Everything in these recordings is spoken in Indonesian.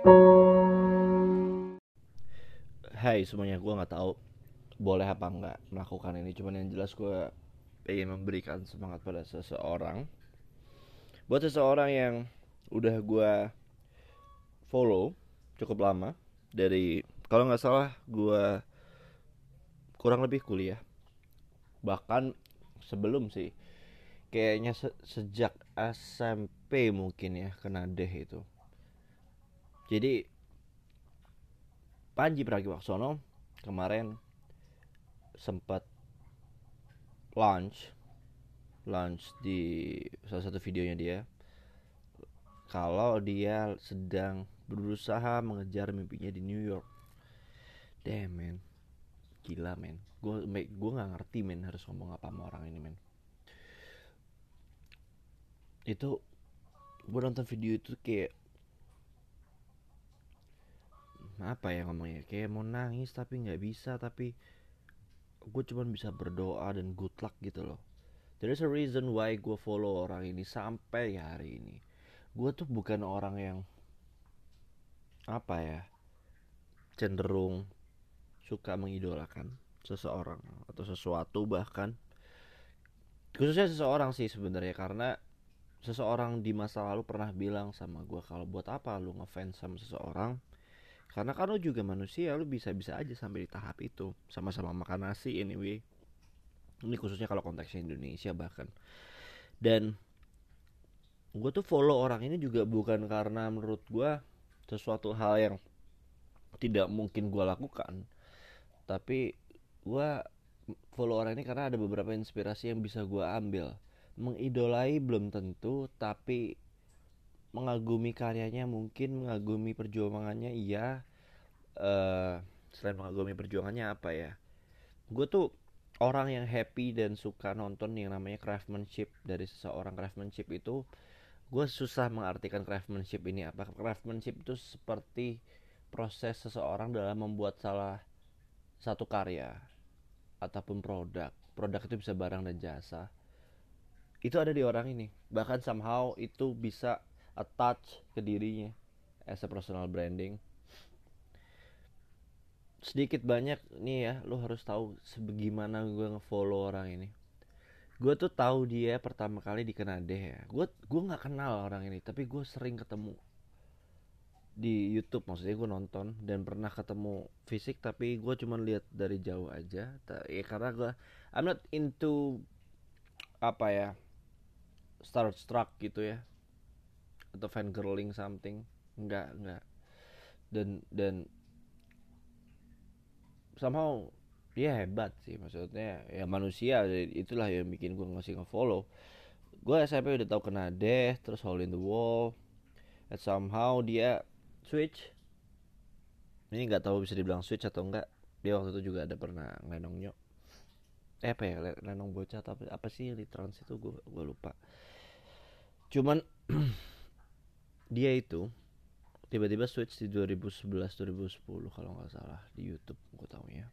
Hai semuanya, gue nggak tahu boleh apa nggak melakukan ini. Cuman yang jelas gue ingin memberikan semangat pada seseorang. Buat seseorang yang udah gue follow cukup lama dari kalau nggak salah gue kurang lebih kuliah. Bahkan sebelum sih, kayaknya se sejak SMP mungkin ya kena deh itu. Jadi Panji Pragiwaksono kemarin sempat launch launch di salah satu videonya dia kalau dia sedang berusaha mengejar mimpinya di New York. Damn man, gila men. Gue gue nggak ngerti men harus ngomong apa sama orang ini men. Itu gue nonton video itu kayak apa ya ngomongnya? Kayak mau nangis tapi nggak bisa tapi gue cuma bisa berdoa dan good luck gitu loh. There is a reason why gue follow orang ini sampai hari ini. Gue tuh bukan orang yang apa ya cenderung suka mengidolakan seseorang atau sesuatu bahkan. Khususnya seseorang sih sebenarnya karena seseorang di masa lalu pernah bilang sama gue kalau buat apa lu ngefans sama seseorang karena kan lo juga manusia lo bisa-bisa aja sampai di tahap itu. Sama-sama makan nasi anyway. Ini khususnya kalau konteksnya Indonesia bahkan. Dan gue tuh follow orang ini juga bukan karena menurut gue sesuatu hal yang tidak mungkin gue lakukan. Tapi gue follow orang ini karena ada beberapa inspirasi yang bisa gue ambil. Mengidolai belum tentu tapi mengagumi karyanya mungkin mengagumi perjuangannya iya. Uh, selain mengagumi perjuangannya apa ya? Gue tuh orang yang happy dan suka nonton yang namanya craftsmanship. Dari seseorang craftsmanship itu gue susah mengartikan craftsmanship ini apa. Craftsmanship itu seperti proses seseorang dalam membuat salah satu karya ataupun produk. Produk itu bisa barang dan jasa. Itu ada di orang ini. Bahkan somehow itu bisa attach ke dirinya as a personal branding. Sedikit banyak nih ya lo harus tahu sebagaimana gue ngefollow orang ini. Gue tuh tahu dia pertama kali di Kanada ya. Gue gue nggak kenal orang ini tapi gue sering ketemu di YouTube. Maksudnya gue nonton dan pernah ketemu fisik tapi gue cuma lihat dari jauh aja. Ya karena gue I'm not into apa ya starstruck gitu ya atau fan girling something. Enggak enggak. Dan dan somehow dia hebat sih maksudnya ya manusia itulah yang bikin gue ngasih nge-follow. Gue SMP udah tahu kena Death terus Hole in the Wall and somehow dia switch. Ini nggak tahu bisa dibilang switch atau enggak. Dia waktu itu juga ada pernah ngenong nyok. Eh apa ya? Lenong bocah atau apa, apa sih? Litrans itu gue gue lupa. Cuman dia itu tiba-tiba switch di 2011 2010 kalau nggak salah di YouTube gue tahu ya.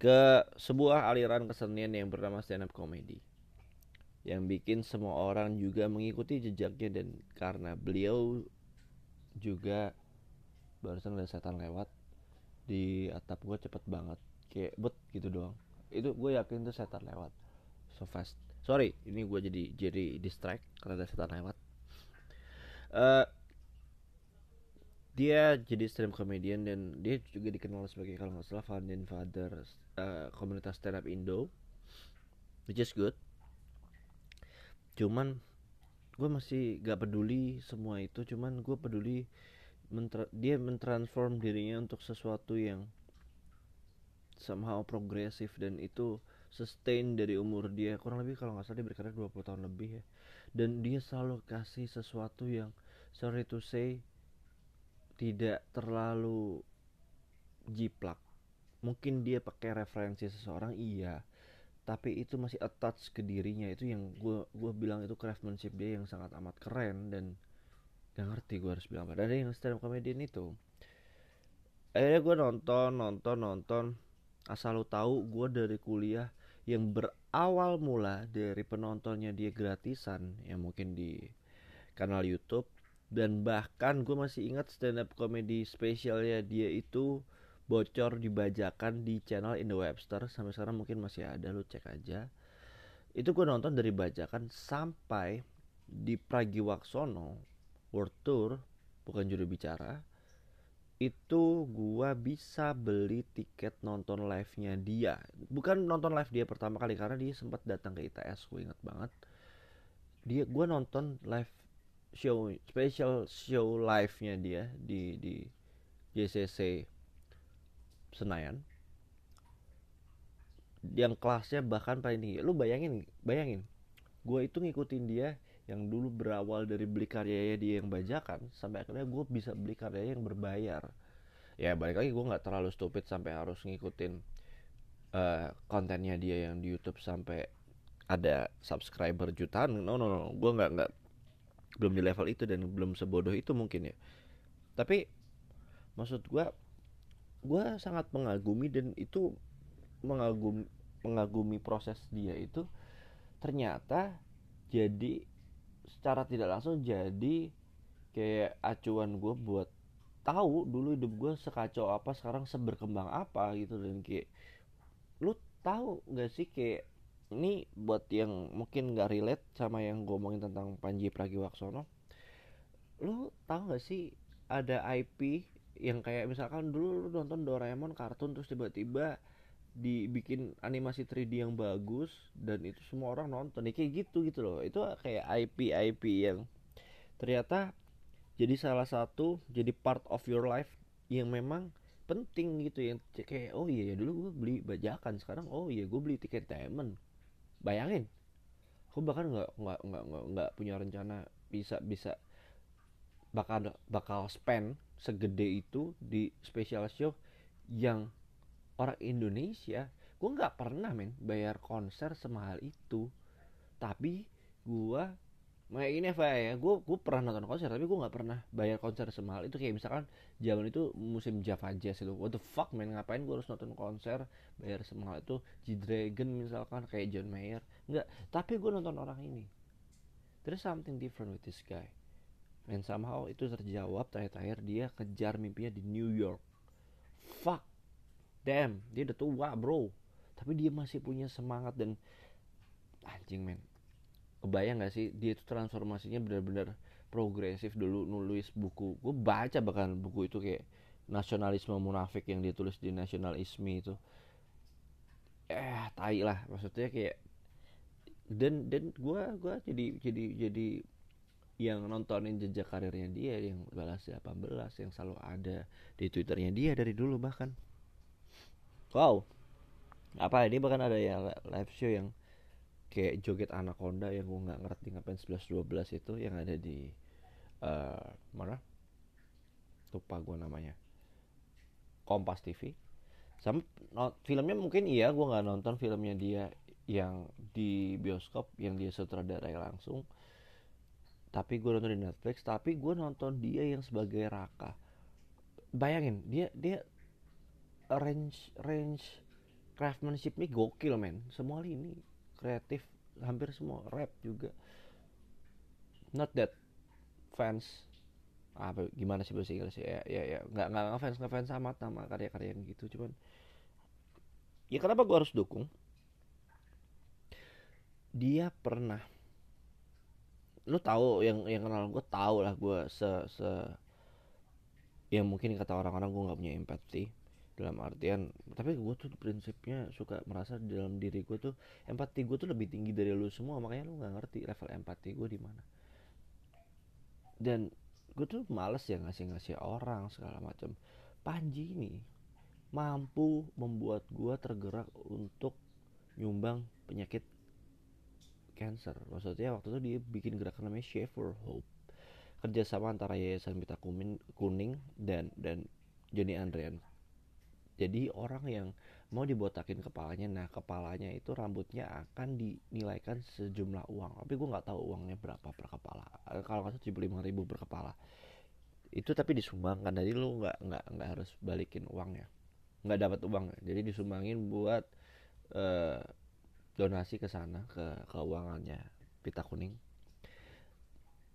Ke sebuah aliran kesenian yang bernama stand up comedy. Yang bikin semua orang juga mengikuti jejaknya dan karena beliau juga barusan ada setan lewat di atap gue cepet banget. Kayak bet gitu doang. Itu gue yakin tuh setan lewat. So fast. Sorry ini gue jadi jadi distract karena ada setan lewat uh, dia jadi stand up comedian dan dia juga dikenal sebagai kalau nggak salah founding father uh, komunitas stand up Indo which is good. Cuman gue masih gak peduli semua itu cuman gue peduli mentra dia mentransform dirinya untuk sesuatu yang somehow progresif dan itu sustain dari umur dia. Kurang lebih kalau nggak salah dia berkarya 20 tahun lebih ya. Dan dia selalu kasih sesuatu yang sorry to say tidak terlalu jiplak. Mungkin dia pakai referensi seseorang iya. Tapi itu masih attach ke dirinya. Itu yang gue gue bilang itu craftsmanship dia yang sangat amat keren dan gak ngerti gue harus bilang apa. Dan yang stand up comedian itu? Akhirnya gue nonton nonton nonton. Asal lo tahu gue dari kuliah yang berawal mula dari penontonnya dia gratisan. Yang mungkin di kanal YouTube dan bahkan gue masih ingat stand up comedy spesialnya dia itu bocor dibajakan di channel Indo Webster sampai sekarang mungkin masih ada lu cek aja itu gue nonton dari bajakan sampai di Pragiwaksono World Tour bukan juru bicara itu gua bisa beli tiket nonton live-nya dia. Bukan nonton live dia pertama kali karena dia sempat datang ke ITS, gue ingat banget. Dia gua nonton live show special show live-nya dia di di JCC Senayan. Yang kelasnya bahkan paling tinggi. Lu bayangin, bayangin. Gue itu ngikutin dia yang dulu berawal dari beli karyanya dia yang bajakan sampai akhirnya gue bisa beli karyanya yang berbayar ya balik lagi gue nggak terlalu stupid sampai harus ngikutin uh, kontennya dia yang di YouTube sampai ada subscriber jutaan no no no gue nggak nggak belum di level itu dan belum sebodoh itu mungkin ya. Tapi maksud gue gue sangat mengagumi dan itu mengagumi mengagumi proses dia itu ternyata jadi secara tidak langsung jadi kayak acuan gue buat tahu dulu hidup gue sekacau apa sekarang seberkembang apa gitu dan kayak lu tahu nggak sih kayak ini buat yang mungkin nggak relate sama yang gue omongin tentang Panji Pragiwaksono lu tahu nggak sih ada IP yang kayak misalkan dulu lu nonton Doraemon kartun terus tiba-tiba dibikin animasi 3D yang bagus dan itu semua orang nonton ya kayak gitu gitu loh. Itu kayak IP IP yang ternyata jadi salah satu jadi part of your life yang memang penting gitu yang kayak oh iya ya dulu gue beli bajakan sekarang oh iya gue beli tiket diamond bayangin. Aku bahkan nggak nggak nggak nggak punya rencana bisa bisa bakal bakal spend segede itu di special show yang orang Indonesia. Gue nggak pernah men bayar konser semahal itu. Tapi gue kayak ini Eva ya gue gue pernah nonton konser tapi gue nggak pernah bayar konser semahal. Itu kayak misalkan zaman itu musim Java Jazz itu what the fuck men ngapain gue harus nonton konser bayar semahal itu? G Dragon misalkan kayak John Mayer. Nggak tapi gue nonton orang ini. There's something different with this guy. And somehow itu terjawab terakhir-terakhir dia kejar mimpinya di New York. Fuck. Damn dia udah tua bro. Tapi dia masih punya semangat dan anjing men kebayang gak sih? Dia itu transformasinya benar-benar progresif. Dulu nulis buku gue baca bahkan buku itu kayak nasionalisme munafik yang dia tulis di nasionalisme itu. Eh tai lah. Maksudnya kayak dan dan gue gua jadi jadi jadi yang nontonin jejak karirnya dia yang balas 18 yang selalu ada di twitternya dia dari dulu bahkan. Wow. Apa ini bahkan ada ya live show yang kayak joget anaconda yang gue nggak ngerti ngapain 11 12 itu yang ada di uh, mana? Lupa gue namanya. Kompas TV sama no, filmnya mungkin iya gue nggak nonton filmnya dia yang di bioskop yang dia sutradarai langsung. Tapi gue nonton di Netflix tapi gue nonton dia yang sebagai Raka. Bayangin dia dia range range craftsmanship nih gokil men. Semua ini kreatif hampir semua rap juga. Not that fans apa gimana sih bahasa Inggris ya ya ya nggak nggak ngefans ngefans sama sama karya-karya yang gitu cuman ya kenapa gue harus dukung? Dia pernah lu tahu yang yang kenal gue tahu lah gue se se yang mungkin kata orang-orang gue nggak punya empati dalam artian tapi gue tuh prinsipnya suka merasa di dalam diri gue tuh empati gue tuh lebih tinggi dari lu semua makanya lu nggak ngerti level empati gue di mana. Dan gue tuh males ya ngasih ngasih orang segala macam Panji ini mampu membuat gue tergerak untuk nyumbang penyakit cancer. Maksudnya waktu itu dia bikin gerakan namanya Shave for Hope. Kerjasama antara Yayasan Mita Kuning dan dan Johnny Andrean jadi orang yang mau dibotakin kepalanya nah kepalanya itu rambutnya akan dinilaikan sejumlah uang. Tapi gue nggak tahu uangnya berapa per kepala. Eh, kalau nggak tujuh lima ribu per kepala. Itu tapi disumbangkan. Jadi lu nggak nggak nggak harus balikin uangnya. Nggak dapat uang. Jadi disumbangin buat uh, donasi ke sana ke keuangannya pita kuning.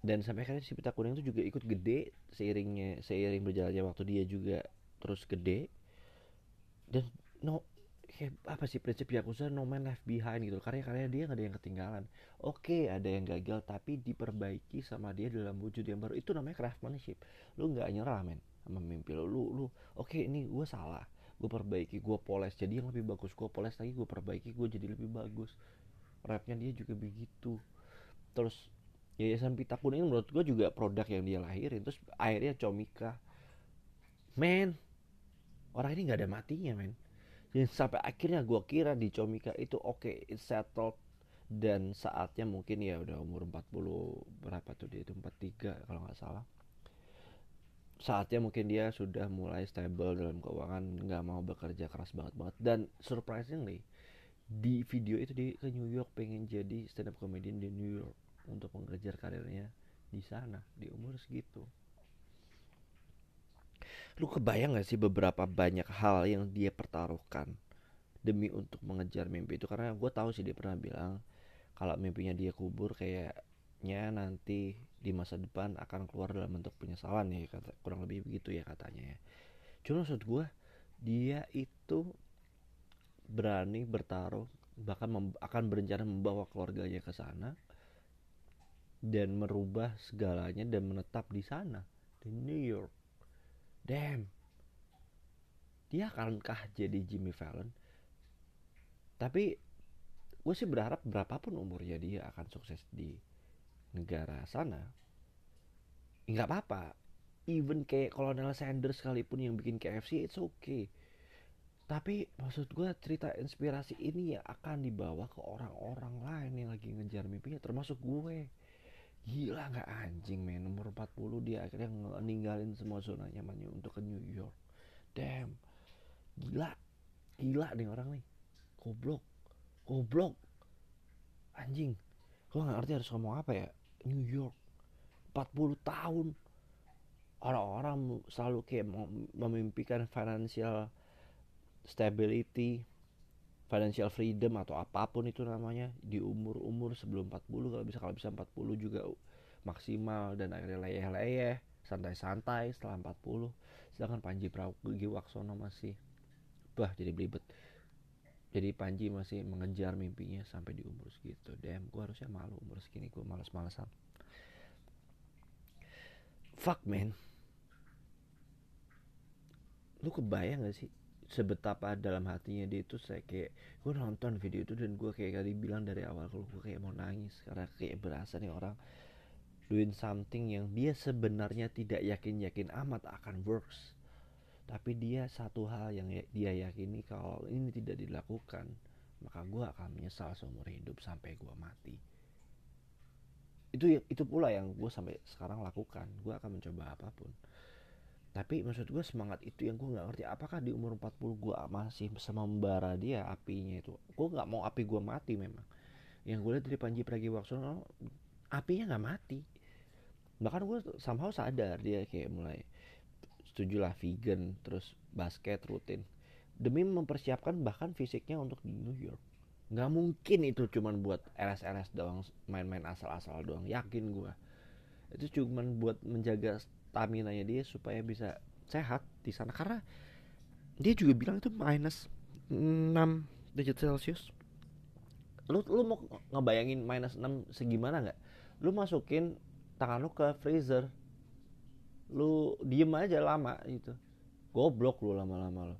Dan sampai akhirnya si pita kuning itu juga ikut gede seiringnya seiring berjalannya waktu dia juga terus gede dan no kayak apa sih prinsip Yakuza no man left behind gitu karya-karya dia nggak ada yang ketinggalan. Oke ada yang gagal tapi diperbaiki sama dia dalam wujud yang baru. Itu namanya craftsmanship. Lu nggak nyerah men sama mimpi lu. Lu, lu oke ini gue salah. Gue perbaiki gue poles. Jadi yang lebih bagus gue poles lagi gue perbaiki gue jadi lebih bagus. Rapnya dia juga begitu. Terus Yayasan Pita Kuning menurut gue juga produk yang dia lahirin. Terus akhirnya Comika men orang ini nggak ada matinya men. Dan sampai akhirnya gue kira di Comika itu oke okay, it's settled. Dan saatnya mungkin ya udah umur 40 berapa tuh dia itu? 43 kalau nggak salah. Saatnya mungkin dia sudah mulai stable dalam keuangan nggak mau bekerja keras banget banget. Dan surprisingly di video itu dia ke New York pengen jadi stand up comedian di New York untuk mengejar karirnya di sana di umur segitu lu kebayang gak sih beberapa banyak hal yang dia pertaruhkan demi untuk mengejar mimpi itu karena gue tahu sih dia pernah bilang kalau mimpinya dia kubur kayaknya nanti di masa depan akan keluar dalam bentuk penyesalan ya kata kurang lebih begitu ya katanya ya cuma maksud gue dia itu berani bertaruh bahkan akan berencana membawa keluarganya ke sana dan merubah segalanya dan menetap di sana di New York. Damn. Dia akankah jadi Jimmy Fallon? Tapi gue sih berharap berapapun umurnya dia akan sukses di negara sana. Nggak apa-apa. Even kayak Colonel Sanders sekalipun yang bikin KFC, it's okay. Tapi maksud gue cerita inspirasi ini ya akan dibawa ke orang-orang lain yang lagi ngejar mimpinya termasuk gue Gila nggak anjing men. Umur 40 dia akhirnya ninggalin semua zona nyamannya untuk ke New York. Damn. Gila. Gila nih orang nih. Goblok. Goblok. Anjing. Gue gak ngerti harus ngomong apa ya. New York. 40 tahun. Orang-orang selalu kayak memimpikan financial stability financial freedom atau apa pun itu namanya di umur-umur sebelum 40 kalau bisa kalau bisa 40 juga maksimal dan akhirnya leyeh-leyeh santai-santai setelah 40 sedangkan Panji Pragiwaksono masih bah jadi belibet. Jadi Panji masih mengejar mimpinya sampai di umur segitu. Damn gue harusnya malu umur segini gue malas-malasan fuck man. Lu kebayang gak sih sebetapa dalam hatinya dia itu saya kayak gue nonton video itu dan gue kayak tadi bilang dari awal kalau gue kayak mau nangis karena kayak berasa nih orang doing something yang dia sebenarnya tidak yakin-yakin amat akan works. Tapi dia satu hal yang ya, dia yakini kalau ini tidak dilakukan maka gue akan menyesal seumur hidup sampai gue mati. Itu itu pula yang gue sampai sekarang lakukan. Gue akan mencoba apa pun tapi maksud gue semangat itu yang gue nggak ngerti. Apakah di umur 40 gue masih bisa membara dia apinya itu? Gue nggak mau api gue mati memang. Yang gue lihat dari Panji Pragiwaksono apinya nggak mati. Bahkan gue somehow sadar dia kayak mulai setuju lah vegan terus basket rutin. Demi mempersiapkan bahkan fisiknya untuk di New York. Nggak mungkin itu cuman buat LS-LS doang main-main asal-asal doang. Yakin gue itu cuman buat menjaga stamina nya dia supaya bisa sehat di sana. Karena dia juga bilang itu minus 6 derajat celcius. Lu lu mau ngebayangin minus 6 segimana nggak? Lu masukin tangan lu ke freezer. Lu diem aja lama gitu. Goblok lu lama-lama lo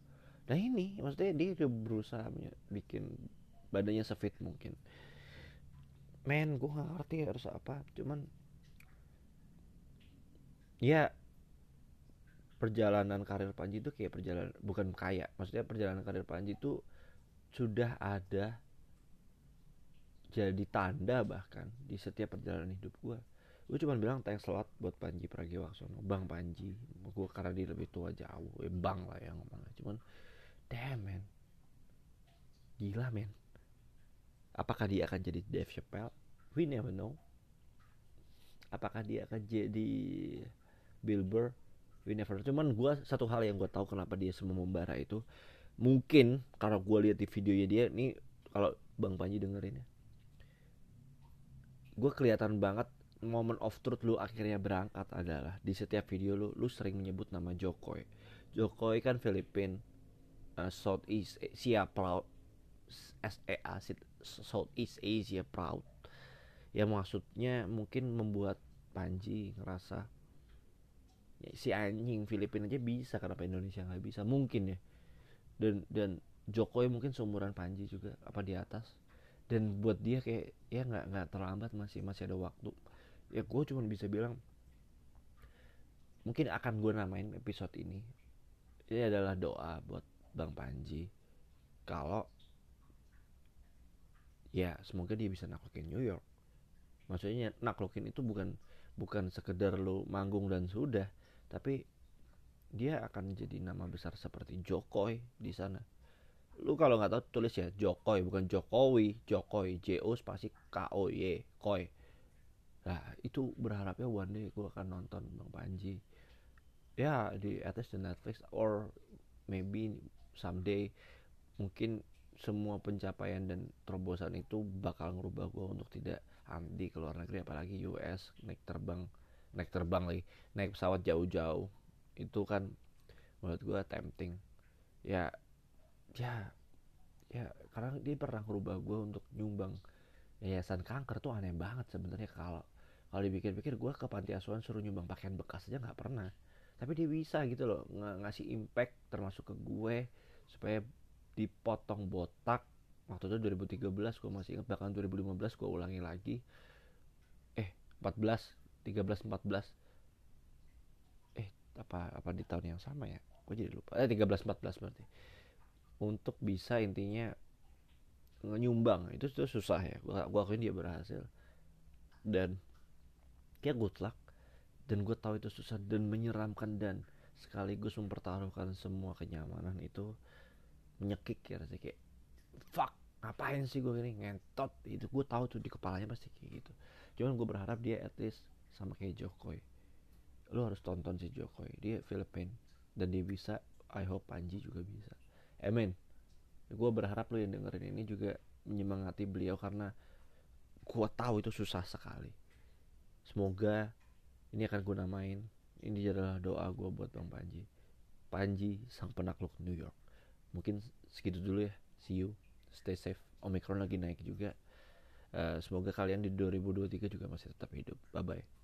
nah ini maksudnya dia udah berusaha bikin badannya sefit mungkin. Men gue gak ngerti harus apa. Cuman ya perjalanan karir Panji itu kayak perjalanan bukan kayak maksudnya perjalanan karir Panji itu sudah ada jadi tanda bahkan di setiap perjalanan hidup gue gue cuma bilang thanks a lot buat Panji Pragiwaksono Bang Panji. Gue karena dia lebih tua jauh ya bang lah yang ngomongnya. Cuman damn man. Gila man. Apakah dia akan jadi Dave Chappelle? We never know. Apakah dia akan jadi Bill Burr we never cuman gue satu hal yang gue tahu kenapa dia semua membara itu mungkin karena gue lihat di videonya dia nih kalau bang Panji dengerin ya. Gue kelihatan banget moment of truth lu akhirnya berangkat adalah di setiap video lu lu sering menyebut nama Jokowi. Jokowi kan Filipin uh, Southeast Asia Proud SEA Southeast Asia Proud. Ya maksudnya mungkin membuat Panji ngerasa si anjing Filipina aja bisa kenapa Indonesia nggak bisa? Mungkin ya. Dan dan Jokowi mungkin seumuran Panji juga apa di atas. Dan buat dia kayak ya nggak nggak terlambat masih masih ada waktu. Ya gue cuma bisa bilang mungkin akan gue namain episode ini ini adalah doa buat Bang Panji. Kalau ya semoga dia bisa naklukin New York. Maksudnya naklukin itu bukan bukan sekedar lo manggung dan sudah tapi dia akan jadi nama besar seperti Jokowi di sana. Lu kalau nggak tahu tulis ya Jokowi bukan Jokowi Jokowi J O spasi K O Y Koi nah itu berharapnya one day gue akan nonton Bang Panji. Ya di atas di Netflix or maybe someday mungkin semua pencapaian dan terobosan itu bakal ngerubah gue untuk tidak anti ke luar negeri apalagi US naik terbang naik terbang lagi naik pesawat jauh-jauh. Itu kan menurut gue tempting. Ya ya ya karena dia pernah merubah gue untuk nyumbang yayasan kanker tuh aneh banget sebenarnya. Kalau kalau dipikir-pikir gue ke panti asuhan suruh nyumbang pakaian bekas aja nggak pernah. Tapi dia bisa gitu loh ng ngasih impact termasuk ke gue supaya dipotong botak. Waktu itu 2013 gue masih ingat bahkan 2015 gue ulangi lagi. Eh 14 13 14 eh apa apa di tahun yang sama ya? Gue jadi lupa. Eh 13 14 berarti. Untuk bisa intinya nyumbang itu itu susah ya. Gua gua akuin dia berhasil. Dan kayak good luck. Dan gue tahu itu susah dan menyeramkan dan sekaligus mempertaruhkan semua kenyamanan itu menyekik ya rasanya kayak fuck ngapain sih gue gini ngentot. Itu gue tahu tuh di kepalanya pasti kayak gitu. Cuman gue berharap dia at least sama kayak Jokowi lo harus tonton si Jokowi dia Filipin dan dia bisa I hope Panji juga bisa Amin. Gue berharap lo yang dengerin ini juga menyemangati beliau karena gue tahu itu susah sekali. Semoga ini akan gue namain. Ini adalah doa gue buat Bang Panji. Panji sang penakluk New York. Mungkin segitu dulu ya. See you. Stay safe. Omicron lagi naik juga. Uh, semoga kalian di 2023 juga masih tetap hidup. Bye bye.